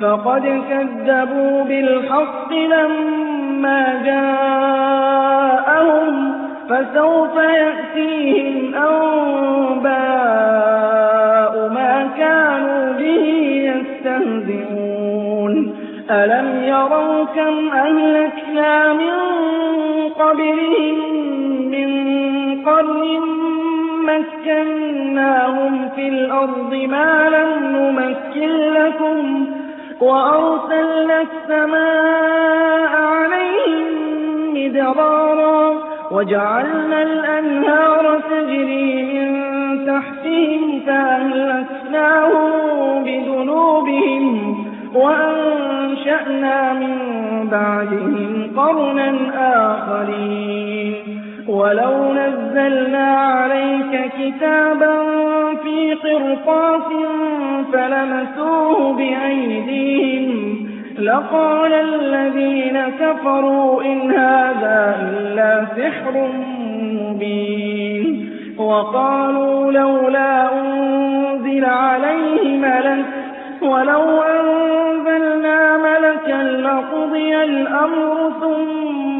فقد كذبوا بالحق لما جاءهم فسوف يأتيهم أنباء ما كانوا به يستهزئون. ألم يروا كم أهلكنا من قبلهم من قرن مكناهم في الأرض ما لم نمكن لكم وأرسلنا السماء عليهم مدرارا وجعلنا الأنهار تجري من تحتهم فأهلكناهم بذنوبهم وأنشأنا من بعدهم قرنا آخرين. ولو نزلنا عليك كتابا في قرطاس فلمسوه بأيديهم لقال الذين كفروا إن هذا إلا سحر مبين وقالوا لولا أنزل عليه ملك ولو أنزلنا ملكا لقضي الأمر ثم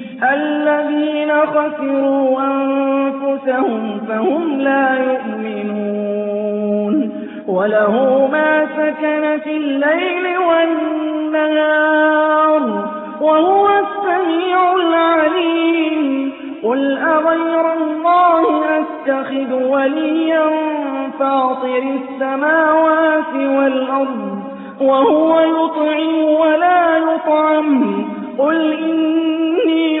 الذين خسروا أنفسهم فهم لا يؤمنون. وله ما سكن في الليل والنهار وهو السميع العليم. قل أغير الله أتخذ وليا فاطر السماوات والأرض وهو يطعم ولا يطعم. قل إني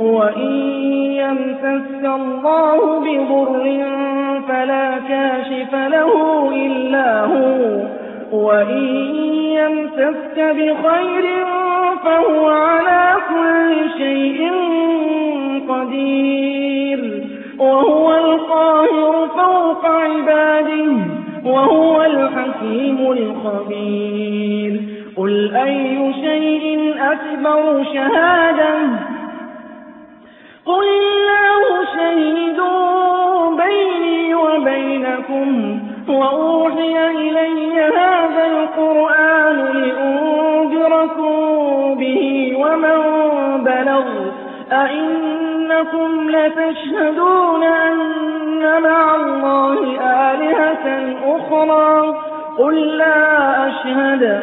وإن يمسك الله بضر فلا كاشف له إلا هو وإن يمسك بخير فهو على كل شيء قدير وهو القاهر فوق عباده وهو الحكيم الخبير قل أي شيء أكبر شهادة قل الله شهيد بيني وبينكم وأوحي إلي هذا القرآن لأنذركم به ومن بلغ أئنكم لتشهدون أن مع الله آلهة أخرى. قل لا أشهد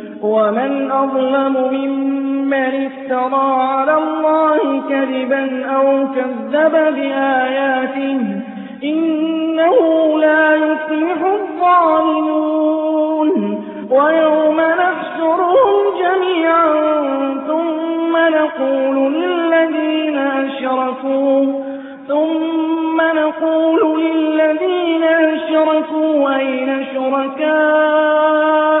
ومن أظلم ممن افترى على الله كذبا أو كذب بآياته إنه لا يفلح الظالمون. ويوم نحشرهم جميعا ثم نقول للذين أشركوا ثم نقول للذين أشركوا أين شركاؤكم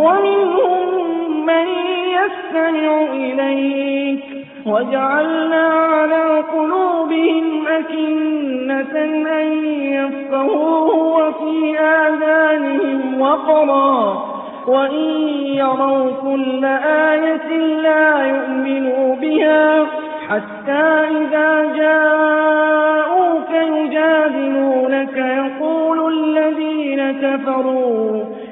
ومنهم من يستمع إليك وجعلنا على قلوبهم أكنة أن يفقهوه وفي آذانهم وقرا وإن يروا كل آية لا يؤمنوا بها حتى إذا جاءوك يجادلونك يقول الذين كفروا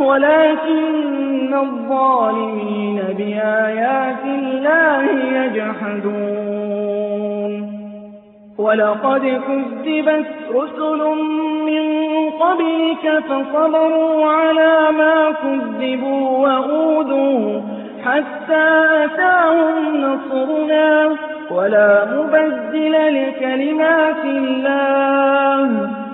ولكن الظالمين بآيات الله يجحدون. ولقد كذبت رسل من قبلك فصبروا على ما كذبوا وأوذوا حتى أتاهم نصرنا. ولا مبدل لكلمات الله.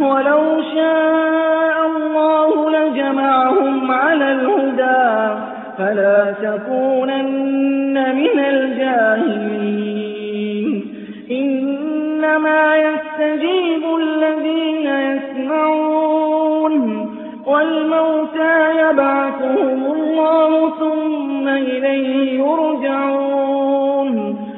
ولو شاء الله لجمعهم على الهدى فلا تكونن من الجاهلين. إنما يستجيب الذين يسمعون والموتى يبعثهم الله ثم إليه يرجعون.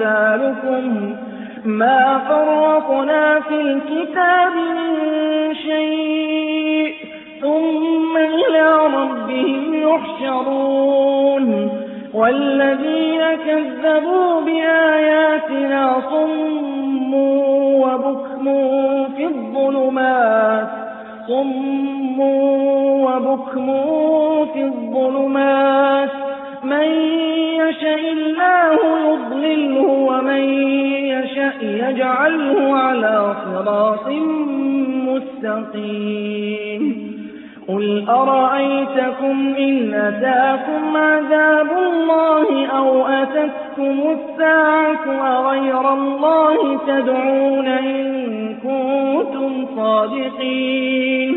أمثالكم ما فرطنا في الكتاب من شيء ثم إلى ربهم يحشرون. والذين كذبوا بآياتنا صم وبكم في الظلمات صم وبكم في الظلمات. من يشاء الله يضلله ومن يشاء يجعله على صراط مستقيم. قل أرأيتكم إن أتاكم عذاب الله أو أتتكم الساعة أغير الله تدعون إن كنتم صادقين.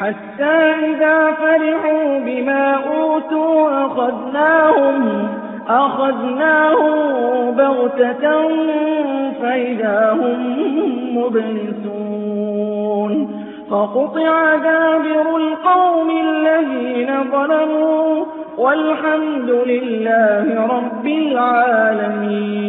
حتى إذا فرحوا بما أوتوا أخذناهم أخذناهم بغتة فإذا هم مبلسون. فقطع دابر القوم الذين ظلموا والحمد لله رب العالمين.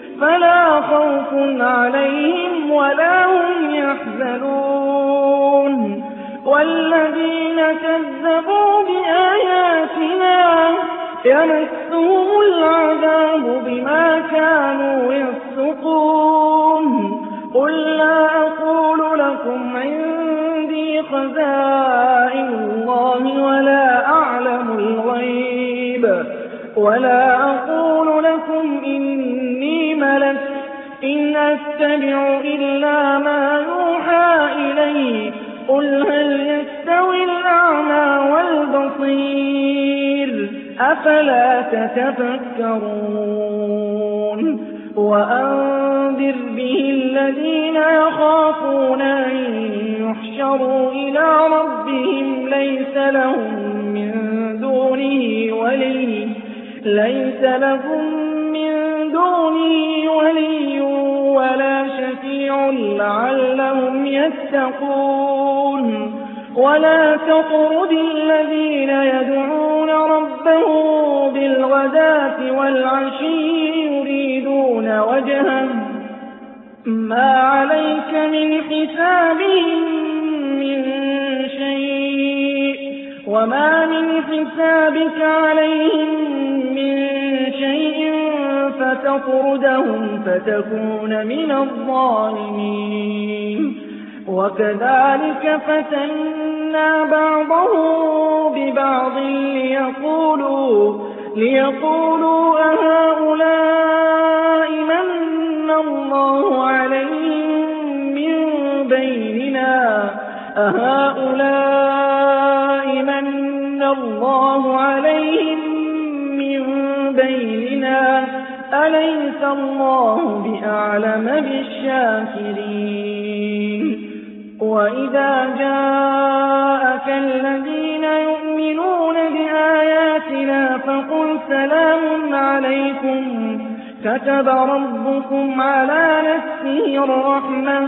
فلا خوف عليهم ولا هم يحزنون. والذين كذبوا بآياتنا يمسهم العذاب بما كانوا يفسقون. قل لا أقول لكم عندي خزائن الله ولا أعلم الغيب. ولا أقول لكم إني ملك إن أتبع إلا ما يوحى إلي قل هل يستوي الأعمى والبصير؟ أفلا تتفكرون؟ وأنذر به الذين يخافون أن يحشروا إلى ربهم ليس لهم من دونه ولي. ليس لهم من دونه ولي ولا شفيع لعلهم يتقون. ولا تطرد الذين يدعون ربهم بالغداة والعشي يريدون وجهه. ما عليك من حسابهم من شيء وما من حسابك عليهم من شيء فتطردهم فتكون من الظالمين وكذلك فتنا بعضهم ببعض ليقولوا ليقولوا أهؤلاء من الله عليهم من بيننا أهؤلاء الله عليهم من بيننا؟ أليس الله بأعلم بالشاكرين؟ وإذا جاءك الذين يؤمنون بآياتنا فقل سلام عليكم. كتب ربكم على نفسه الرحمة.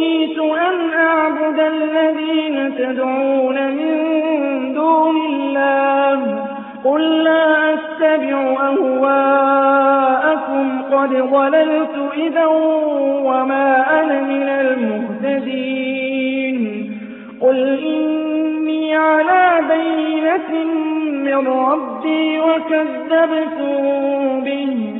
نهيت أن أعبد الذين تدعون من دون الله؟ قل لا أتبع أهواءكم قد ضللت إذا وما أنا من المهتدين. قل إني على بينة من ربي وكذبتم به.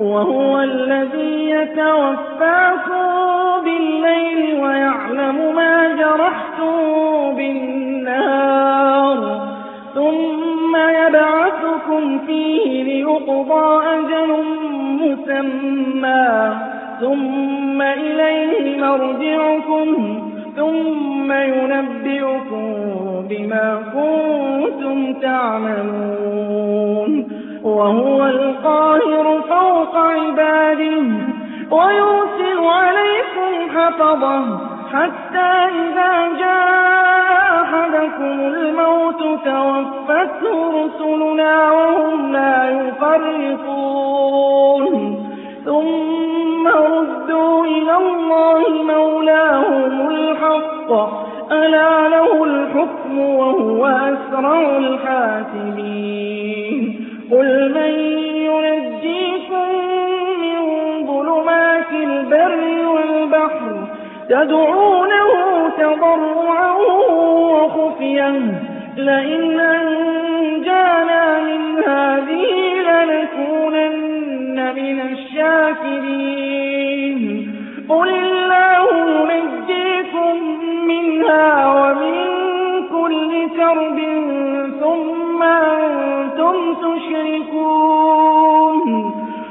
وهو الذي يتوفاكم بالليل ويعلم ما جرحتم بالنهار ثم يبعثكم فيه ليقضى أجل مسمى ثم إليه مرجعكم ثم ينبئكم بما كنتم تعملون وهو القاهر فوق عباده ويرسل عليكم حفظه حتى إذا جاء أحدكم الموت توفته رسلنا وهم لا يفرقون ثم ردوا إلى الله مولاهم الحق. ألا له الحكم وهو أسرع الحاسبين قل من ينجيكم من ظلمات البر والبحر تدعونه تضرعا وخفيا لئن أنجانا من هذه لنكونن من الشاكرين قل الله ينجيكم منها ومن كل كرب ثم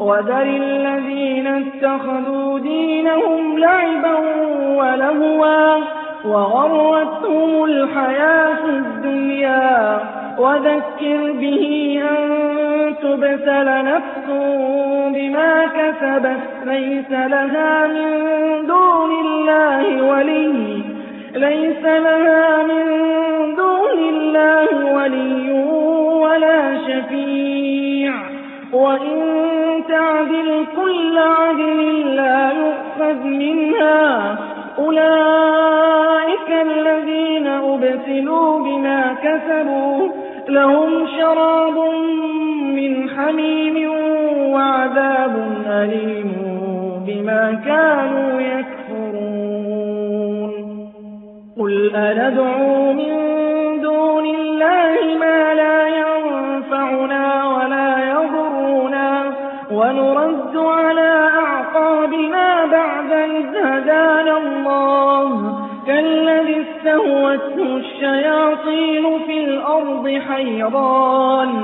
وذر الذين اتخذوا دينهم لعبا ولهوا وغرتهم الحياة الدنيا. وذكر به أن تبتل نفس بما كسبت ليس لها من دون الله ولي. ليس لها من دون الله ولي ولا شفيع. وإن تعدل كل عدل لا يؤخذ منها أولئك الذين أبسلوا بما كسبوا لهم شراب من حميم وعذاب أليم بما كانوا يكفرون قل أندعو من دون الله ما لا ينفعنا بعد إذ هدانا الله كالذي استهوته الشياطين في الأرض حيران.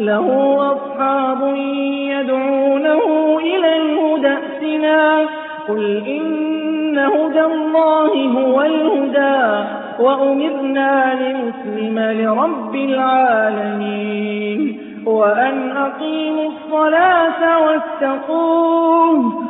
له أصحاب يدعونه إلى الهدى ائتنا. قل إن هدى الله هو الهدى وأمرنا لنسلم لرب العالمين. وأن أقيموا الصلاة واتقوه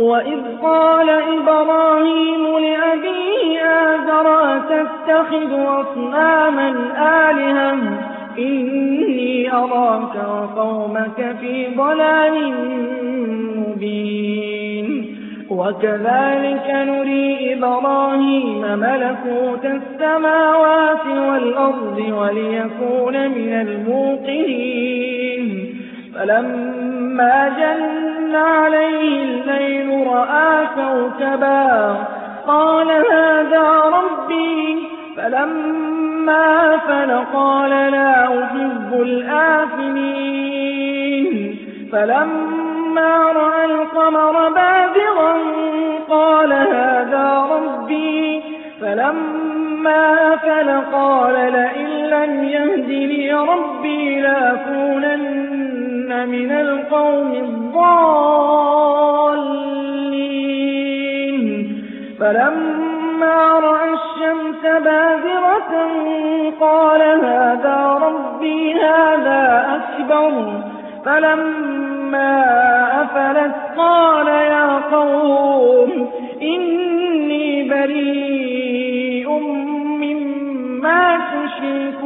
وإذ قال إبراهيم لأبيه آذر تتخذ أصناما آلهة؟ إني أراك وقومك في ضلال مبين. وكذلك نري إبراهيم ملكوت السماوات والأرض وليكون من الموقنين. فلما جن عليه الليل رأى كوكبا قال هذا ربي. فلما أفل قال لا أحب الآفلين. فلما رأى القمر بادغا قال هذا ربي. فلما أفل قال لئن لم يهدني ربي لأكونن من القوم الضالين فلما رأى الشمس بازرة قال هذا ربي هذا أكبر فلما أفلت قال يا قوم إني بريء مما تشركون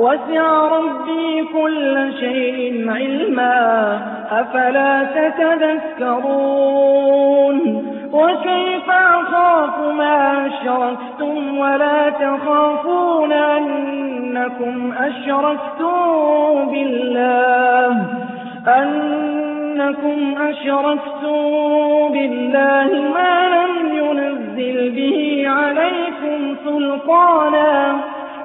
وسع ربي كل شيء علما أفلا تتذكرون وكيف أخاف ما أشركتم ولا تخافون أنكم أشركتم بالله أنكم أشركتم بالله ما لم ينزل به عليكم سلطانا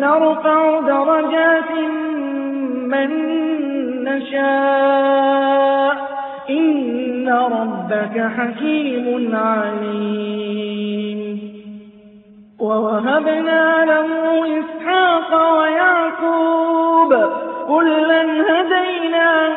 نرفع درجات من نشاء. إن ربك حكيم عليم. ووهبنا له إسحاق ويعقوب. كلا هدينا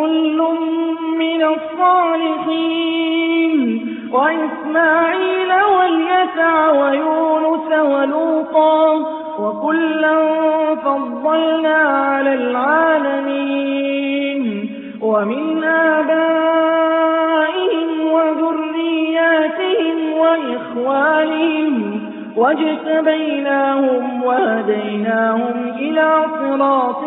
كل من الصالحين وإسماعيل واليسع ويونس ولوطا وكلا فضلنا على العالمين ومن آبائهم وذرياتهم وإخوانهم واجتبيناهم وهديناهم إلى صراط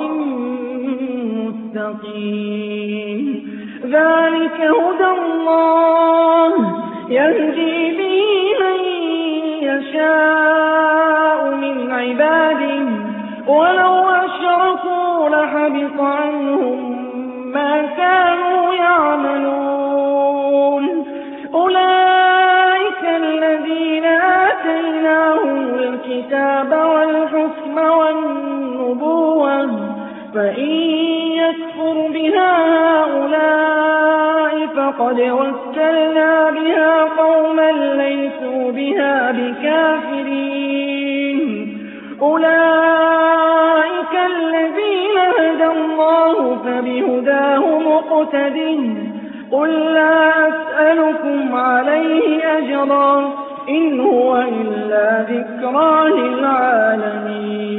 مستقيم ذلك هدى الله يهدي به من يشاء. هؤلاء فقد وكلنا بها قوما ليسوا بها بكافرين. أولئك الذين هدى الله فبهداه مقتد قل لا أسألكم عليه أجرا إن هو إلا ذكرى للعالمين.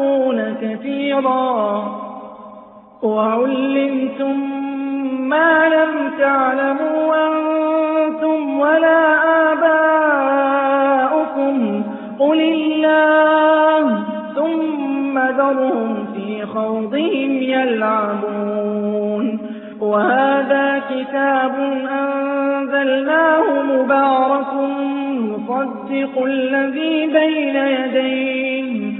وتخفون كثيرا. وعلمتم ما لم تعلموا أنتم ولا آباؤكم. قل الله ثم ذرهم في خوضهم يلعبون. وهذا كتاب أنزلناه مبارك مصدق الذي بين يديه.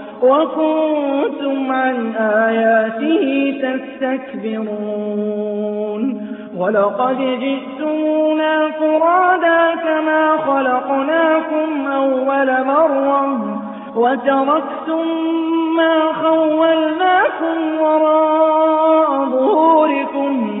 وكنتم عن آياته تستكبرون ولقد جئتمونا فرادا كما خلقناكم أول مرة وتركتم ما خولناكم وراء ظهوركم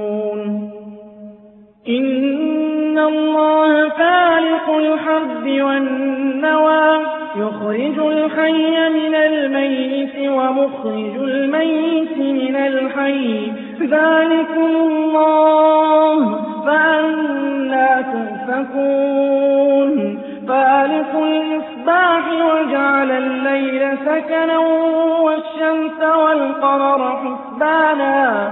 إن الله فالق الحب والنوى يخرج الحي من الميت ومخرج الميت من الحي. ذلكم الله فأنا تؤفكون. فالق الإصباح وجعل الليل سكنا والشمس والقمر حسبانا.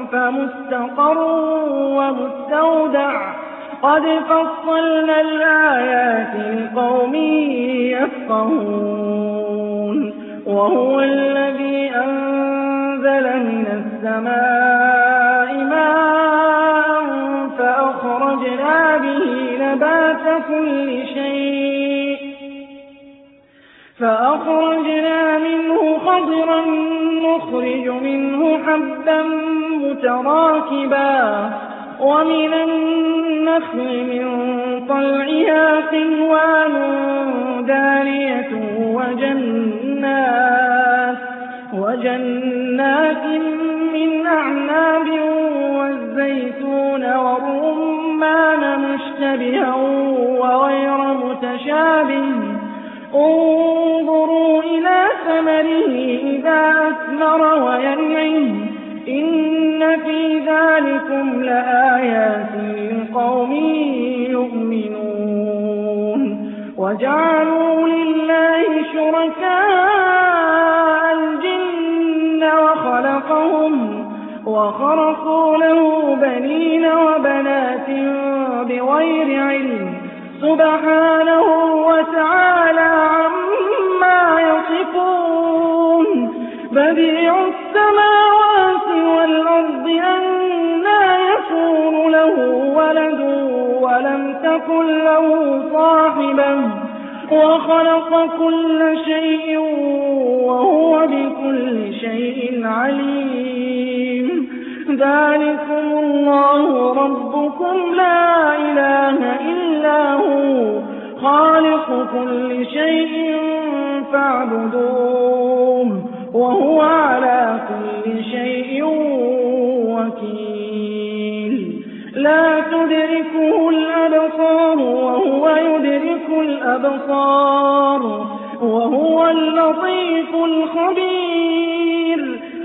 فمستقر ومستودع. قد فصلنا الآيات لقوم يفقهون. وهو الذي أنزل من السماء ماء فأخرجنا به نبات كل شيء. فأخرجنا منه خضرا نخرج منه حبا متراكبا ومن النخل من طلعها قنوان دانية وجنات, وجنات من أعناب والزيتون والرمان مشتبها وغير متشابه. انظروا إلى ثمره إذا أثمر وينعم. إن في ذلكم لآيات لقوم يؤمنون. وجعلوا لله شركاء الجن وخلقهم وخرقوا له بنين وبنات بغير علم. سبحانه وتعالى عما يصفون بديع السماوات والأرض أنا يكون له ولد ولم تكن له صاحبة وخلق كل شيء وهو بكل شيء عليم ذلكم الله ربكم لا إله إلا هو. خالق كل شيء فاعبدوه وهو على كل شيء وكيل. لا تدركه الأبصار وهو يدرك الأبصار وهو اللطيف الخبير.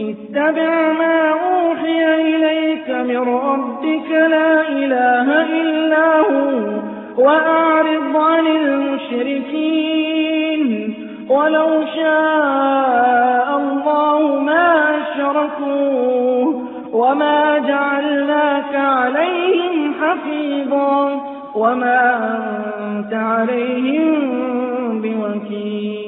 اتبع ما أوحي إليك من ربك لا إله إلا هو وأعرض عن المشركين. ولو شاء الله ما أشركوا وما جعلناك عليهم حفيظا وما أنت عليهم بوكيل.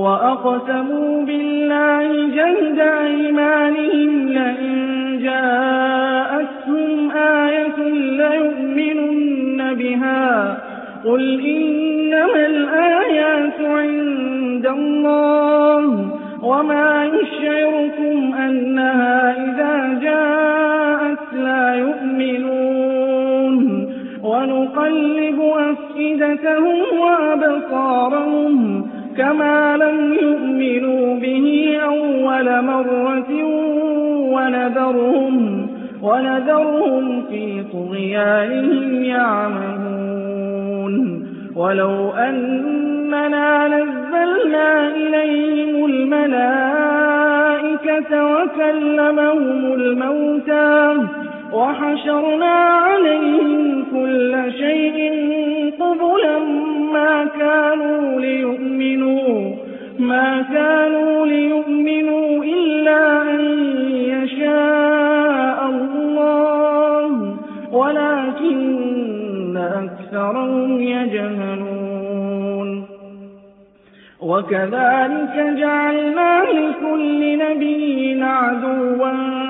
وأقسموا بالله جهد أيمانهم لئن جاءتهم آية ليؤمنن بها. قل إنما الآيات عند الله وما يشعركم أنها إذا جاءت لا يؤمنون. ونقلب أفئدتهم وأبصارهم كما لم يؤمنوا به أول مرة ونذرهم, ونذرهم في طغيانهم يعمهون ولو أننا نزلنا إليهم الملائكة وكلمهم الموتى وحشرنا عليهم كل شيء قبلا ما كانوا ليؤمنوا ما كانوا ليؤمنوا إلا أن يشاء الله ولكن أكثرهم يجهلون. وكذلك جعلنا لكل نبي عدوا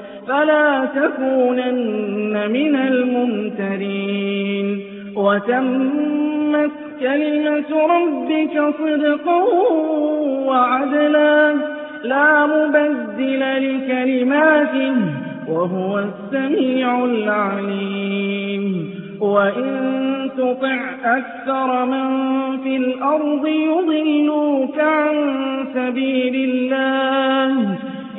فلا تكونن من الممترين. وتمت كلمة ربك صدقا وعدلا. لا مبدل لكلماته وهو السميع العليم. وإن تطع أكثر من في الأرض يضلوك عن سبيل الله.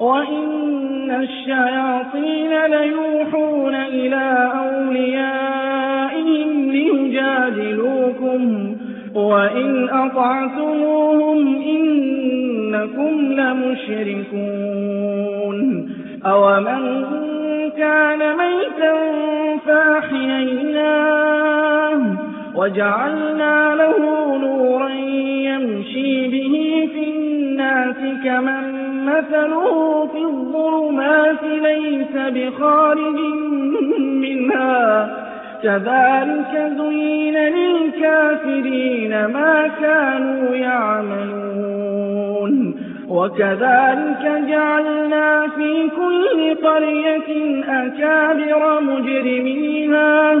وإن الشياطين ليوحون إلى أوليائهم ليجادلوكم وإن أطعتموهم إنكم لمشركون أومن كان ميتا فاحييناه وجعلنا له نورا يمشي به في الناس كمن مثله في الظلمات ليس بخارج منها. كذلك زين للكافرين ما كانوا يعملون. وكذلك جعلنا في كل قرية أكابر مجرميها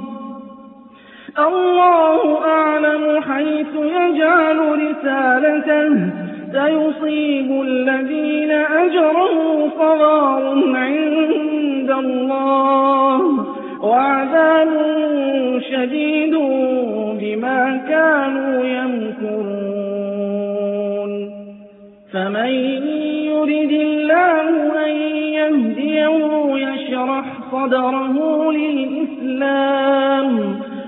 الله أعلم حيث يجعل رسالته. سيصيب الذين أجروا صغار عند الله. وعذاب شديد بما كانوا يمكرون. فمن يرد الله أن يهديه يشرح صدره للإسلام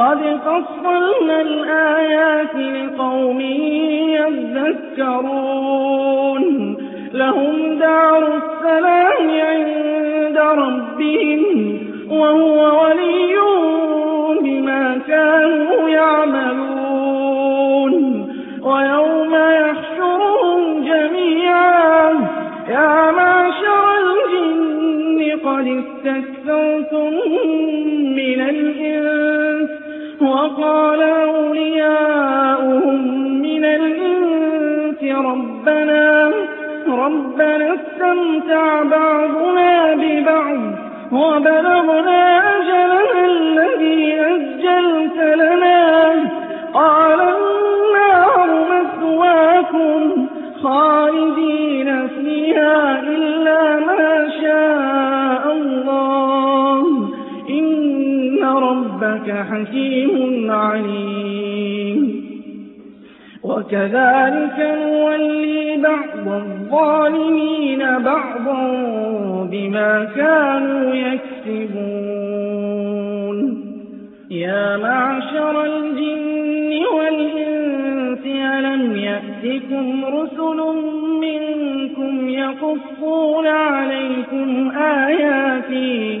قد فصلنا الآيات لقوم يذكرون. لهم دار السلام عند ربهم وهو ولي بما كانوا يعملون. ويوم يحشرهم جميعا. يا معشر الجن قد استكثرتم من الإنس وقال أولياؤهم من الإنس ربنا ربنا استمتع بعضنا ببعض وبلغنا أجلنا الذي أجلت لنا. قال النار مثواكم خالدين حكيم عليم. وكذلك نولي بعض الظالمين بعضا بما كانوا يكسبون. يا معشر الجن والإنس ألم يأتكم رسل منكم يقصون عليكم آياتي؟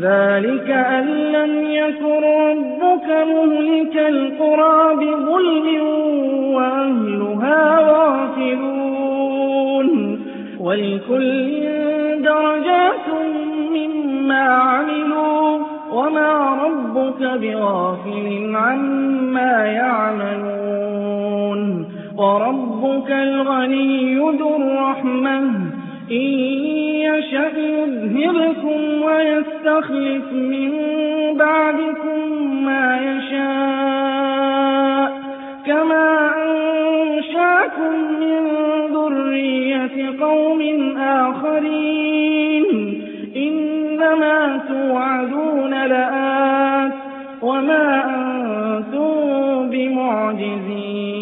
ذلك أن لم يكن ربك مهلك القرى بظلم وأهلها غافلون. ولكل درجات مما عملوا وما ربك بغافل عما يعملون. وربك الغني ذو الرحمة إن يشأ يذهبكم ويستخلف من بعدكم ما يشاء كما أنشأكم من ذرية قوم آخرين. إنما توعدون لآت وما أنتم بمعجزين.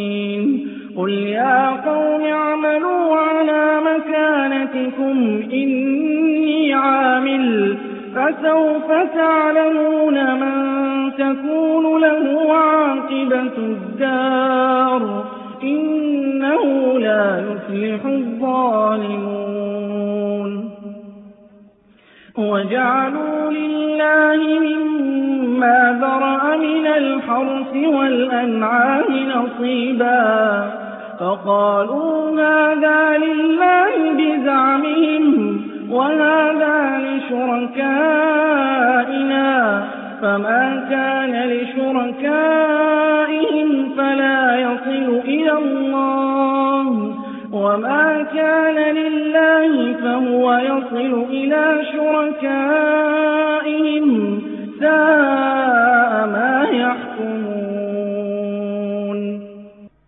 قل يا قوم اعملوا على مكانتكم إني عامل فسوف تعلمون من تكون له عاقبة الدار. إنه لا يفلح الظالمون. وجعلوا لله مما ذرأ من الحرث والأنعام نصيبا. فقالوا هذا لله بزعمهم؟ وهذا لشركائنا فما كان لشركائهم فلا يصل إلى الله وما كان لله فهو يصل إلى شركائهم ساء ما يحكمون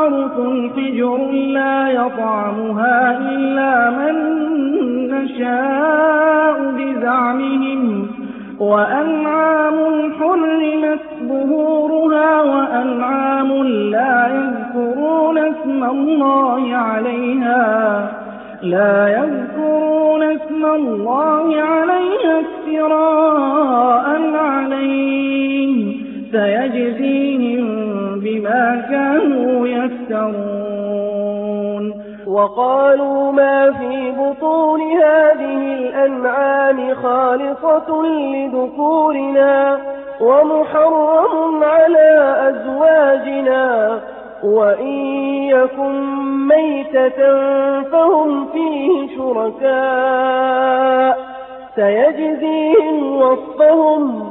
وحرث حجر لا يطعمها إلا من نشاء بزعمهم وأنعام حرمت ظهورها وأنعام لا يذكرون اسم الله عليها لا يذكرون اسم الله عليها افتراء عليه سيجزيهم بما كانوا يفترون. وقالوا ما في بطون هذه الأنعام خالصة لذكورنا ومحرم على أزواجنا. وإن يكن ميتة فهم فيه شركاء. سيجزيهم وصفهم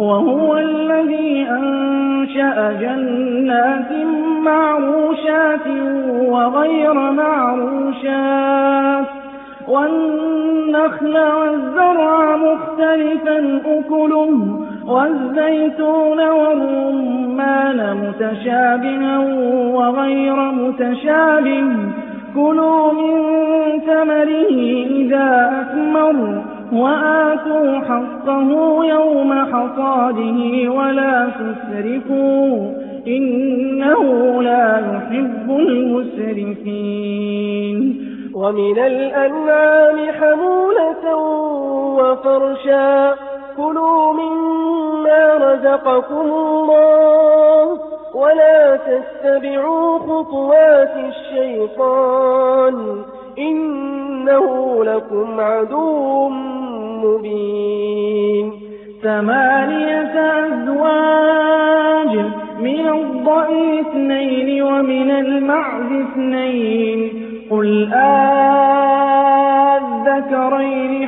وهو الذي أنشأ جنات معروشات وغير معروشات والنخل والزرع مختلفا أكله والزيتون والرمان متشابها وغير متشابه كلوا من ثمره إذا أثمر وآتوا حقه يوم حصاده ولا تسرفوا إنه لا يحب المسرفين. ومن الأنعام حمولة وفرشا كلوا مما رزقكم الله ولا تتبعوا خطوات الشيطان. إنه لكم عدو مبين. ثمانية أزواج من الضأن اثنين ومن المعز اثنين. قل آذكرين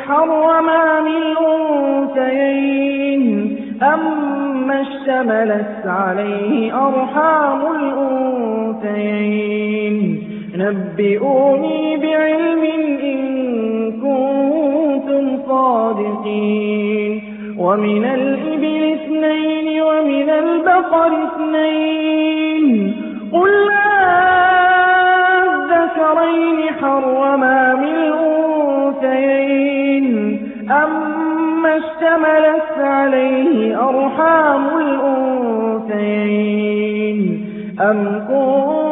حرما من الأنثيين أما اشتملت عليه أرحام الأنثيين. نبئوني بعلم إن كنتم صادقين. ومن الإبل اثنين ومن البقر اثنين. قل الذكرين حرما من الأنثيين. أما اشتملت عليه أرحام الأنثيين. أم كنتم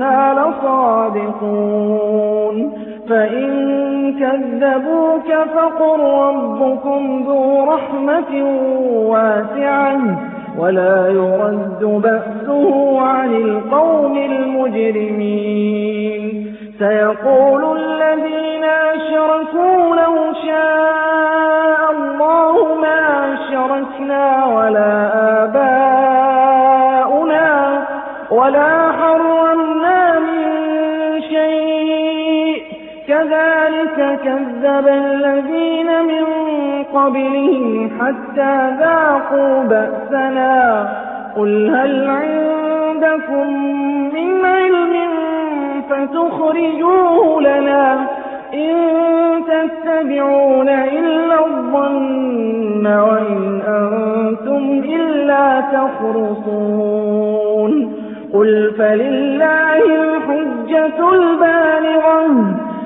وإنا لصادقون. فإن كذبوك فقل ربكم ذو رحمة واسعة ولا يرد بأسه عن القوم المجرمين. سيقول الذين أشركوا لو شاء الله ما أشركنا ولا آباؤنا ولا شيء. كذلك كذب الذين من قبلهم حتى ذاقوا بأسنا. قل هل عندكم من علم فتخرجوه لنا إن تتبعون إلا الظن وإن أنتم إلا تخرصون. قل فلله الحجة البالغة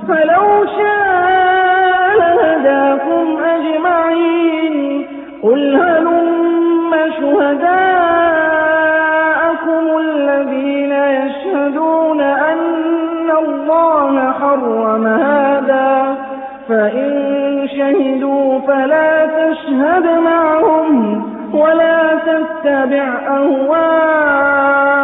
فلو شاء لهداكم أجمعين. قل هلم شهداءكم الذين يشهدون أن الله حرم هذا فإن شهدوا فلا تشهد معهم ولا تتبع أهواء الذين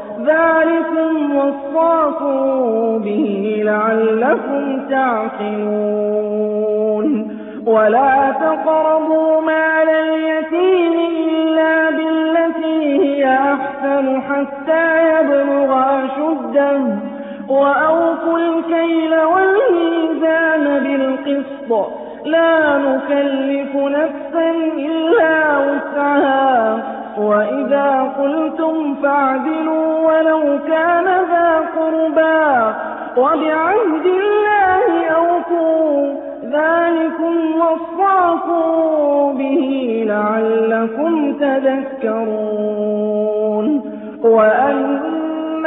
ذلكم وصاكم به لعلكم تعقلون. ولا تقربوا مال اليتيم إلا بالتي هي أحسن حتى يبلغ أشده. وأوفوا الكيل والميزان بالقسط. لا نكلف نفسا إلا وسعها. وإذا قلتم فاعدلوا ولو كان ذا قربا وبعهد الله أوفوا ذلكم وصاكم به لعلكم تذكرون وأن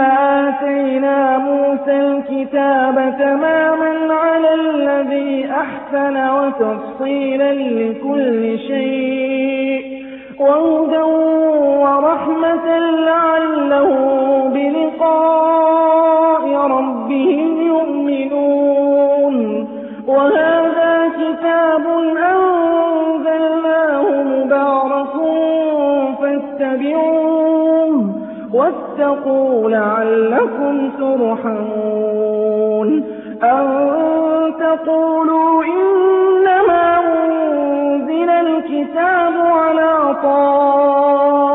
آتينا موسى الكتاب تماما على الذي أحسن وتفصيلا لكل شيء وهدى ورحمة لعلهم بلقاء ربهم يؤمنون. وهذا كتاب أنزلناه مبارك فاتبعوه واتقوا لعلكم ترحمون. أن تقولوا إنما أنزل الكتاب على طائفتين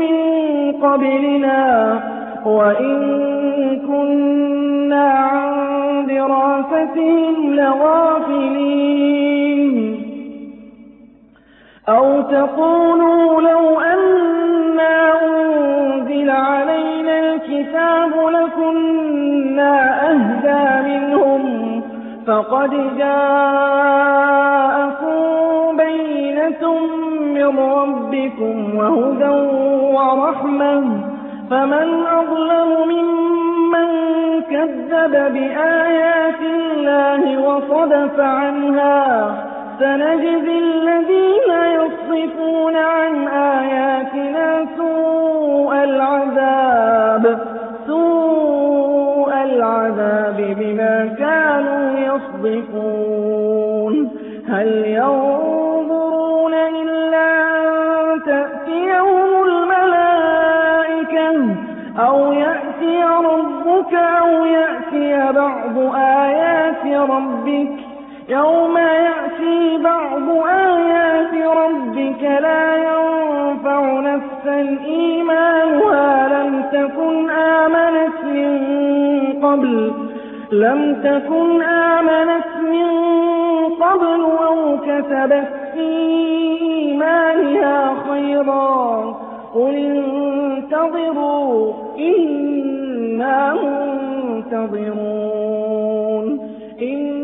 من قبلنا وإن كنا عن دراستهم لغافلين. أو تقولوا لو أنا أنزل علينا الكتاب لكنا أهدى منهم فقد جاءكم بينة من ربكم وهدى ورحمة فمن أظلم ممن كذب بآيات الله وصدف عنها سنجزي الذين يصفون عن آياتنا سوء العذاب سوء العذاب بما كانوا يصدفون هل ينظرون إلا أن تأتيهم الملائكة أو يأتي ربك أو يأتي بعض آيات ربك؟ يوم يأتي بعض آيات ربك لا ينفع نفسا إيمانها لم تكن آمنت من قبل لم تكن آمنت من قبل أو كسبت في إيمانها خيرا. قل انتظروا إنا منتظرون. إن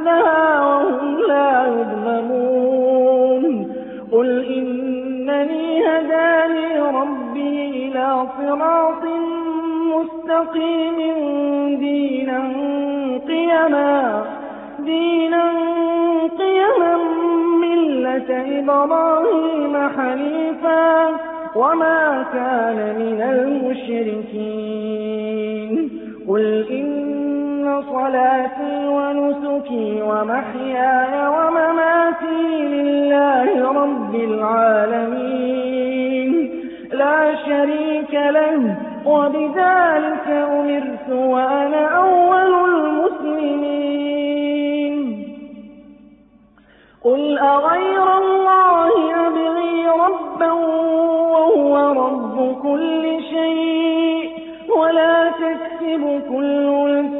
مثلها وهم لا يظلمون. قل إنني هداني ربي إلى صراط مستقيم دينا قيما دينا قيما ملة إبراهيم حنيفا. وما كان من المشركين. قل إن صلاتي ونسكي ومحياي ومماتي لله رب العالمين. لا شريك له وبذلك أمرت وأنا أول المسلمين. قل أغير الله أبغي ربا وهو رب كل شيء ولا تكسب كل نفس